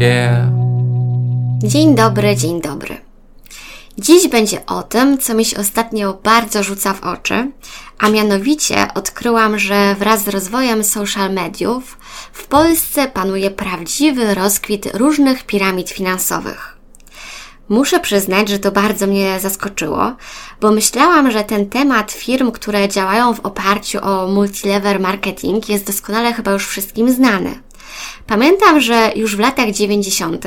Yeah. Dzień dobry, dzień dobry. Dziś będzie o tym, co mi się ostatnio bardzo rzuca w oczy, a mianowicie odkryłam, że wraz z rozwojem social mediów w Polsce panuje prawdziwy rozkwit różnych piramid finansowych. Muszę przyznać, że to bardzo mnie zaskoczyło, bo myślałam, że ten temat firm, które działają w oparciu o multilevel marketing jest doskonale chyba już wszystkim znany. Pamiętam, że już w latach 90.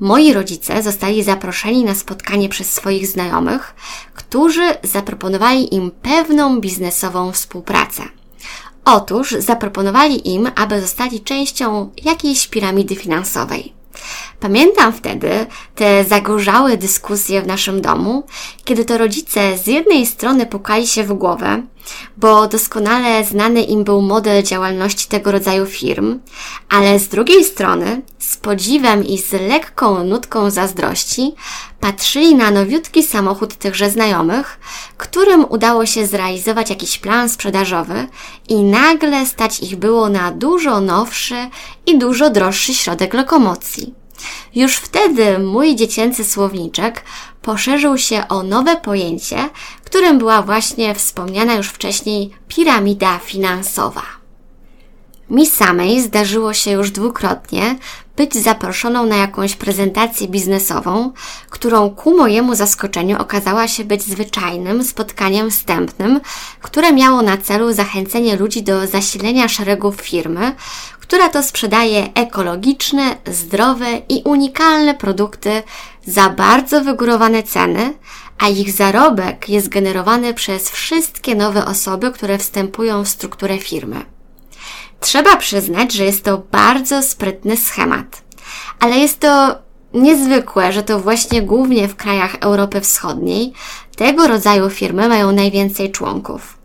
moi rodzice zostali zaproszeni na spotkanie przez swoich znajomych, którzy zaproponowali im pewną biznesową współpracę. Otóż zaproponowali im, aby zostali częścią jakiejś piramidy finansowej. Pamiętam wtedy te zagorzałe dyskusje w naszym domu, kiedy to rodzice z jednej strony pukali się w głowę, bo doskonale znany im był model działalności tego rodzaju firm, ale z drugiej strony z podziwem i z lekką nutką zazdrości patrzyli na nowiutki samochód tychże znajomych, którym udało się zrealizować jakiś plan sprzedażowy i nagle stać ich było na dużo nowszy i dużo droższy środek lokomocji. Już wtedy mój dziecięcy słowniczek poszerzył się o nowe pojęcie, którym była właśnie wspomniana już wcześniej piramida finansowa. Mi samej zdarzyło się już dwukrotnie być zaproszoną na jakąś prezentację biznesową, którą ku mojemu zaskoczeniu okazała się być zwyczajnym spotkaniem wstępnym, które miało na celu zachęcenie ludzi do zasilenia szeregów firmy, która to sprzedaje ekologiczne, zdrowe i unikalne produkty za bardzo wygórowane ceny, a ich zarobek jest generowany przez wszystkie nowe osoby, które wstępują w strukturę firmy. Trzeba przyznać, że jest to bardzo sprytny schemat, ale jest to niezwykłe, że to właśnie głównie w krajach Europy Wschodniej tego rodzaju firmy mają najwięcej członków.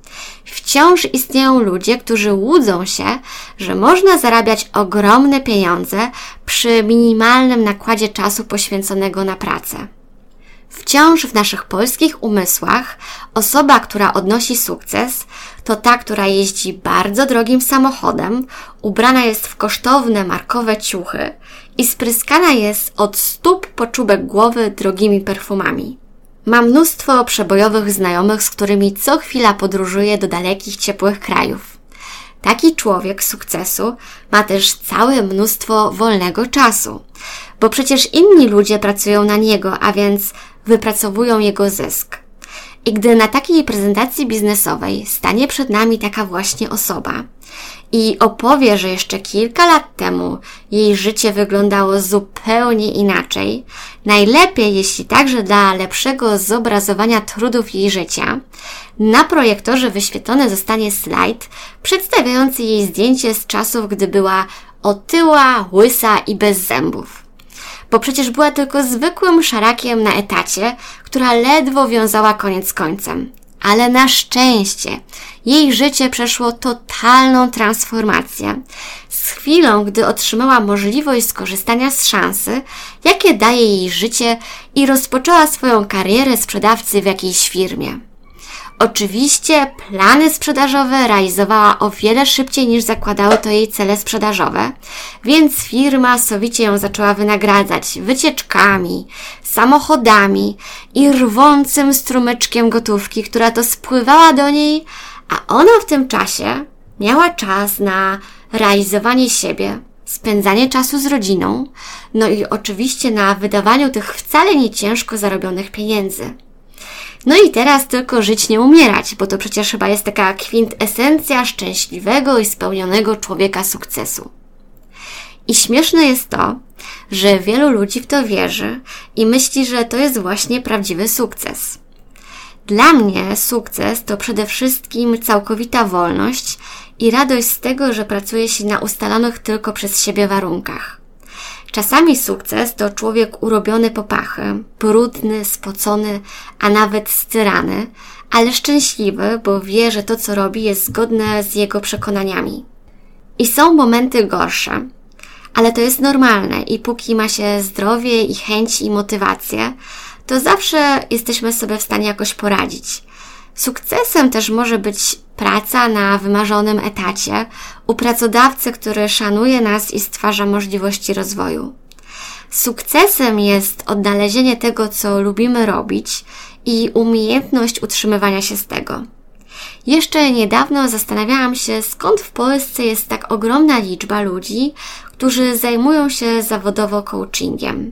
Wciąż istnieją ludzie, którzy łudzą się, że można zarabiać ogromne pieniądze przy minimalnym nakładzie czasu poświęconego na pracę. Wciąż w naszych polskich umysłach osoba, która odnosi sukces, to ta, która jeździ bardzo drogim samochodem, ubrana jest w kosztowne markowe ciuchy i spryskana jest od stóp po czubek głowy drogimi perfumami. Mam mnóstwo przebojowych znajomych, z którymi co chwila podróżuję do dalekich, ciepłych krajów. Taki człowiek sukcesu ma też całe mnóstwo wolnego czasu, bo przecież inni ludzie pracują na niego, a więc wypracowują jego zysk. I gdy na takiej prezentacji biznesowej stanie przed nami taka właśnie osoba i opowie, że jeszcze kilka lat temu jej życie wyglądało zupełnie inaczej, najlepiej jeśli także dla lepszego zobrazowania trudów jej życia, na projektorze wyświetlony zostanie slajd przedstawiający jej zdjęcie z czasów, gdy była otyła, łysa i bez zębów bo przecież była tylko zwykłym szarakiem na etacie, która ledwo wiązała koniec z końcem. Ale na szczęście jej życie przeszło totalną transformację. Z chwilą, gdy otrzymała możliwość skorzystania z szansy, jakie daje jej życie i rozpoczęła swoją karierę sprzedawcy w jakiejś firmie. Oczywiście plany sprzedażowe realizowała o wiele szybciej niż zakładały to jej cele sprzedażowe, więc firma sowicie ją zaczęła wynagradzać wycieczkami, samochodami i rwącym strumyczkiem gotówki, która to spływała do niej, a ona w tym czasie miała czas na realizowanie siebie, spędzanie czasu z rodziną, no i oczywiście na wydawaniu tych wcale nie ciężko zarobionych pieniędzy. No i teraz tylko żyć, nie umierać, bo to przecież chyba jest taka kwintesencja szczęśliwego i spełnionego człowieka sukcesu. I śmieszne jest to, że wielu ludzi w to wierzy i myśli, że to jest właśnie prawdziwy sukces. Dla mnie sukces to przede wszystkim całkowita wolność i radość z tego, że pracuje się na ustalonych tylko przez siebie warunkach. Czasami sukces to człowiek urobiony po pachy, brudny, spocony, a nawet styrany, ale szczęśliwy, bo wie, że to co robi jest zgodne z jego przekonaniami. I są momenty gorsze, ale to jest normalne i póki ma się zdrowie i chęć i motywację, to zawsze jesteśmy sobie w stanie jakoś poradzić. Sukcesem też może być praca na wymarzonym etacie u pracodawcy, który szanuje nas i stwarza możliwości rozwoju. Sukcesem jest odnalezienie tego, co lubimy robić i umiejętność utrzymywania się z tego. Jeszcze niedawno zastanawiałam się, skąd w Polsce jest tak ogromna liczba ludzi, którzy zajmują się zawodowo coachingiem.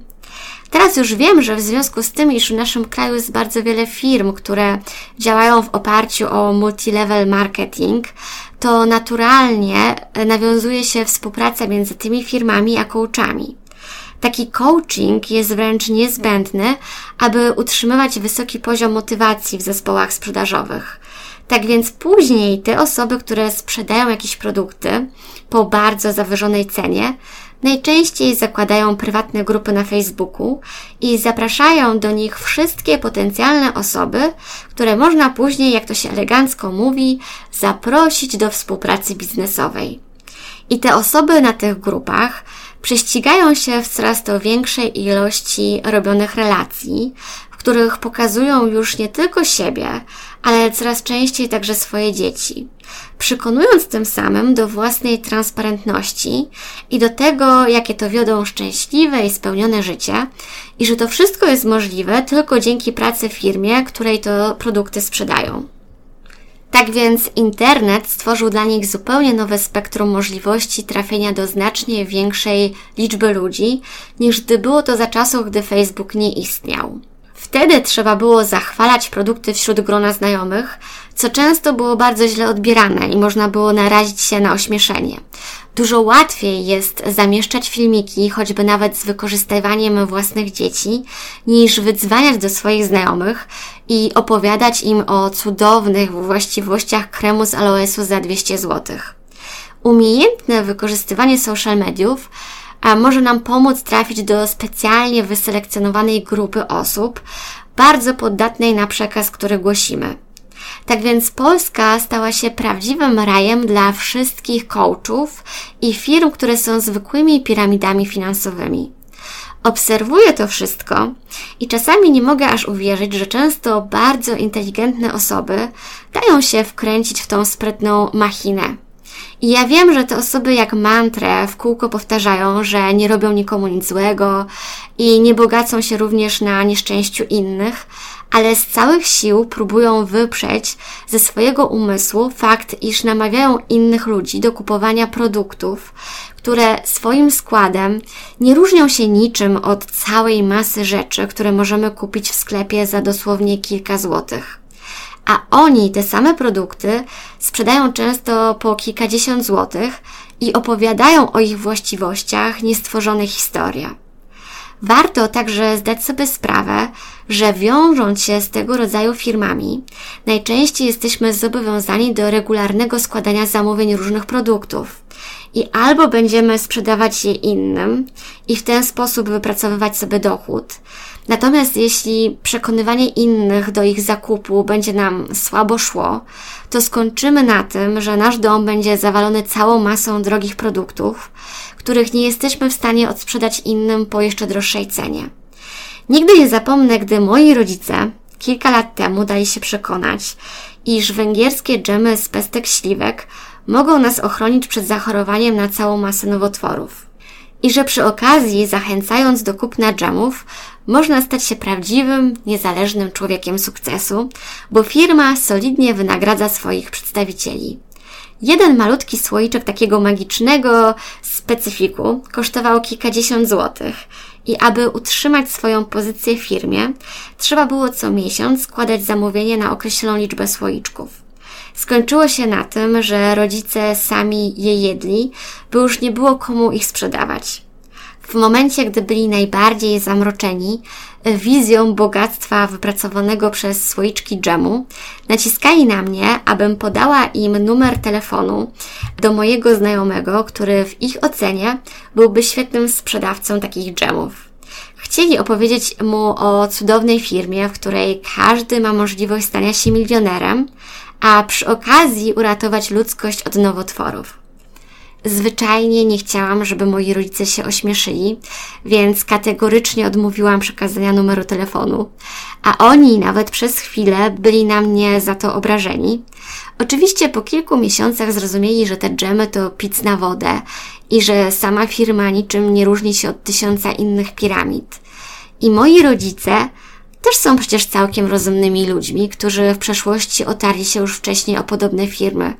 Teraz już wiem, że w związku z tym, iż w naszym kraju jest bardzo wiele firm, które działają w oparciu o multilevel marketing, to naturalnie nawiązuje się współpraca między tymi firmami a coachami. Taki coaching jest wręcz niezbędny, aby utrzymywać wysoki poziom motywacji w zespołach sprzedażowych. Tak więc później te osoby, które sprzedają jakieś produkty po bardzo zawyżonej cenie, najczęściej zakładają prywatne grupy na Facebooku i zapraszają do nich wszystkie potencjalne osoby, które można później, jak to się elegancko mówi, zaprosić do współpracy biznesowej. I te osoby na tych grupach prześcigają się w coraz to większej ilości robionych relacji, których pokazują już nie tylko siebie, ale coraz częściej także swoje dzieci, przekonując tym samym do własnej transparentności i do tego, jakie to wiodą szczęśliwe i spełnione życie i że to wszystko jest możliwe tylko dzięki pracy w firmie, której to produkty sprzedają. Tak więc internet stworzył dla nich zupełnie nowe spektrum możliwości trafienia do znacznie większej liczby ludzi, niż gdy było to za czasów, gdy Facebook nie istniał. Wtedy trzeba było zachwalać produkty wśród grona znajomych, co często było bardzo źle odbierane i można było narazić się na ośmieszenie. Dużo łatwiej jest zamieszczać filmiki, choćby nawet z wykorzystywaniem własnych dzieci, niż wydzwaniać do swoich znajomych i opowiadać im o cudownych właściwościach kremu z aloesu za 200 zł. Umiejętne wykorzystywanie social mediów może nam pomóc trafić do specjalnie wyselekcjonowanej grupy osób, bardzo poddatnej na przekaz, który głosimy. Tak więc Polska stała się prawdziwym rajem dla wszystkich coachów i firm, które są zwykłymi piramidami finansowymi. Obserwuję to wszystko i czasami nie mogę aż uwierzyć, że często bardzo inteligentne osoby dają się wkręcić w tą sprytną machinę. I ja wiem, że te osoby jak mantrę w kółko powtarzają, że nie robią nikomu nic złego i nie bogacą się również na nieszczęściu innych, ale z całych sił próbują wyprzeć ze swojego umysłu fakt, iż namawiają innych ludzi do kupowania produktów, które swoim składem nie różnią się niczym od całej masy rzeczy, które możemy kupić w sklepie za dosłownie kilka złotych a oni te same produkty sprzedają często po kilkadziesiąt złotych i opowiadają o ich właściwościach niestworzone historie. Warto także zdać sobie sprawę, że wiążąc się z tego rodzaju firmami, najczęściej jesteśmy zobowiązani do regularnego składania zamówień różnych produktów. I albo będziemy sprzedawać je innym i w ten sposób wypracowywać sobie dochód, Natomiast jeśli przekonywanie innych do ich zakupu będzie nam słabo szło, to skończymy na tym, że nasz dom będzie zawalony całą masą drogich produktów, których nie jesteśmy w stanie odsprzedać innym po jeszcze droższej cenie. Nigdy nie zapomnę, gdy moi rodzice kilka lat temu dali się przekonać, iż węgierskie dżemy z pestek śliwek mogą nas ochronić przed zachorowaniem na całą masę nowotworów. I że przy okazji, zachęcając do kupna dżemów, można stać się prawdziwym, niezależnym człowiekiem sukcesu, bo firma solidnie wynagradza swoich przedstawicieli. Jeden malutki słoiczek takiego magicznego specyfiku kosztował kilkadziesiąt złotych i aby utrzymać swoją pozycję w firmie, trzeba było co miesiąc składać zamówienie na określoną liczbę słoiczków. Skończyło się na tym, że rodzice sami je jedli, by już nie było komu ich sprzedawać. W momencie, gdy byli najbardziej zamroczeni wizją bogactwa wypracowanego przez słoiczki dżemu, naciskali na mnie, abym podała im numer telefonu do mojego znajomego, który w ich ocenie byłby świetnym sprzedawcą takich dżemów. Chcieli opowiedzieć mu o cudownej firmie, w której każdy ma możliwość stania się milionerem, a przy okazji uratować ludzkość od nowotworów. Zwyczajnie nie chciałam, żeby moi rodzice się ośmieszyli, więc kategorycznie odmówiłam przekazania numeru telefonu, a oni nawet przez chwilę byli na mnie za to obrażeni. Oczywiście po kilku miesiącach zrozumieli, że te dżemy to pic na wodę i że sama firma niczym nie różni się od tysiąca innych piramid. I moi rodzice też są przecież całkiem rozumnymi ludźmi, którzy w przeszłości otarli się już wcześniej o podobne firmy,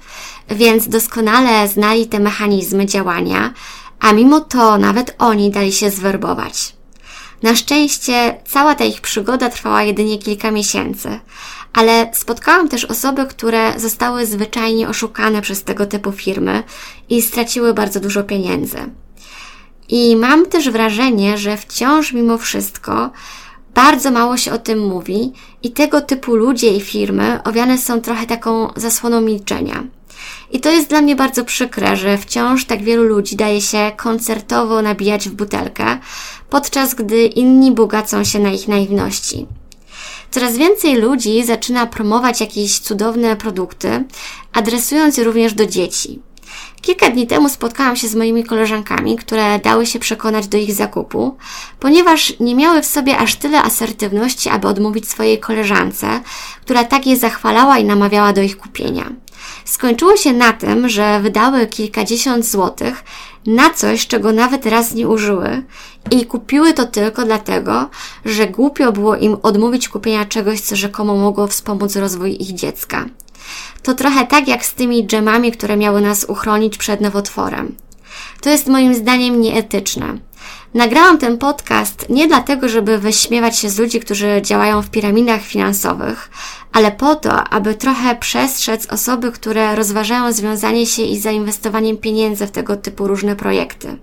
więc doskonale znali te mechanizmy działania, a mimo to nawet oni dali się zwerbować. Na szczęście cała ta ich przygoda trwała jedynie kilka miesięcy, ale spotkałam też osoby, które zostały zwyczajnie oszukane przez tego typu firmy i straciły bardzo dużo pieniędzy. I mam też wrażenie, że wciąż mimo wszystko bardzo mało się o tym mówi i tego typu ludzie i firmy owiane są trochę taką zasłoną milczenia. I to jest dla mnie bardzo przykre, że wciąż tak wielu ludzi daje się koncertowo nabijać w butelkę, podczas gdy inni bogacą się na ich naiwności. Coraz więcej ludzi zaczyna promować jakieś cudowne produkty, adresując je również do dzieci. Kilka dni temu spotkałam się z moimi koleżankami, które dały się przekonać do ich zakupu, ponieważ nie miały w sobie aż tyle asertywności, aby odmówić swojej koleżance, która tak je zachwalała i namawiała do ich kupienia. Skończyło się na tym, że wydały kilkadziesiąt złotych na coś, czego nawet raz nie użyły i kupiły to tylko dlatego, że głupio było im odmówić kupienia czegoś, co rzekomo mogło wspomóc rozwój ich dziecka. To trochę tak jak z tymi dżemami, które miały nas uchronić przed nowotworem. To jest moim zdaniem nieetyczne. Nagrałam ten podcast nie dlatego, żeby wyśmiewać się z ludzi, którzy działają w piramidach finansowych, ale po to, aby trochę przestrzec osoby, które rozważają związanie się i zainwestowaniem pieniędzy w tego typu różne projekty.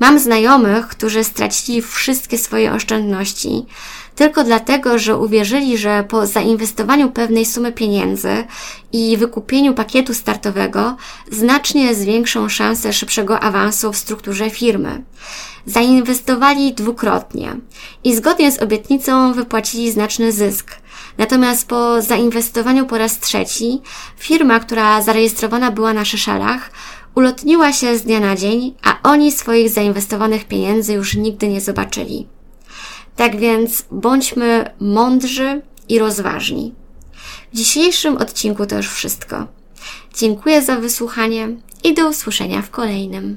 Mam znajomych, którzy stracili wszystkie swoje oszczędności tylko dlatego, że uwierzyli, że po zainwestowaniu pewnej sumy pieniędzy i wykupieniu pakietu startowego znacznie zwiększą szansę szybszego awansu w strukturze firmy. Zainwestowali dwukrotnie i zgodnie z obietnicą wypłacili znaczny zysk. Natomiast po zainwestowaniu po raz trzeci, firma, która zarejestrowana była na Szeszelach, ulotniła się z dnia na dzień, a oni swoich zainwestowanych pieniędzy już nigdy nie zobaczyli. Tak więc bądźmy mądrzy i rozważni. W dzisiejszym odcinku to już wszystko. Dziękuję za wysłuchanie i do usłyszenia w kolejnym.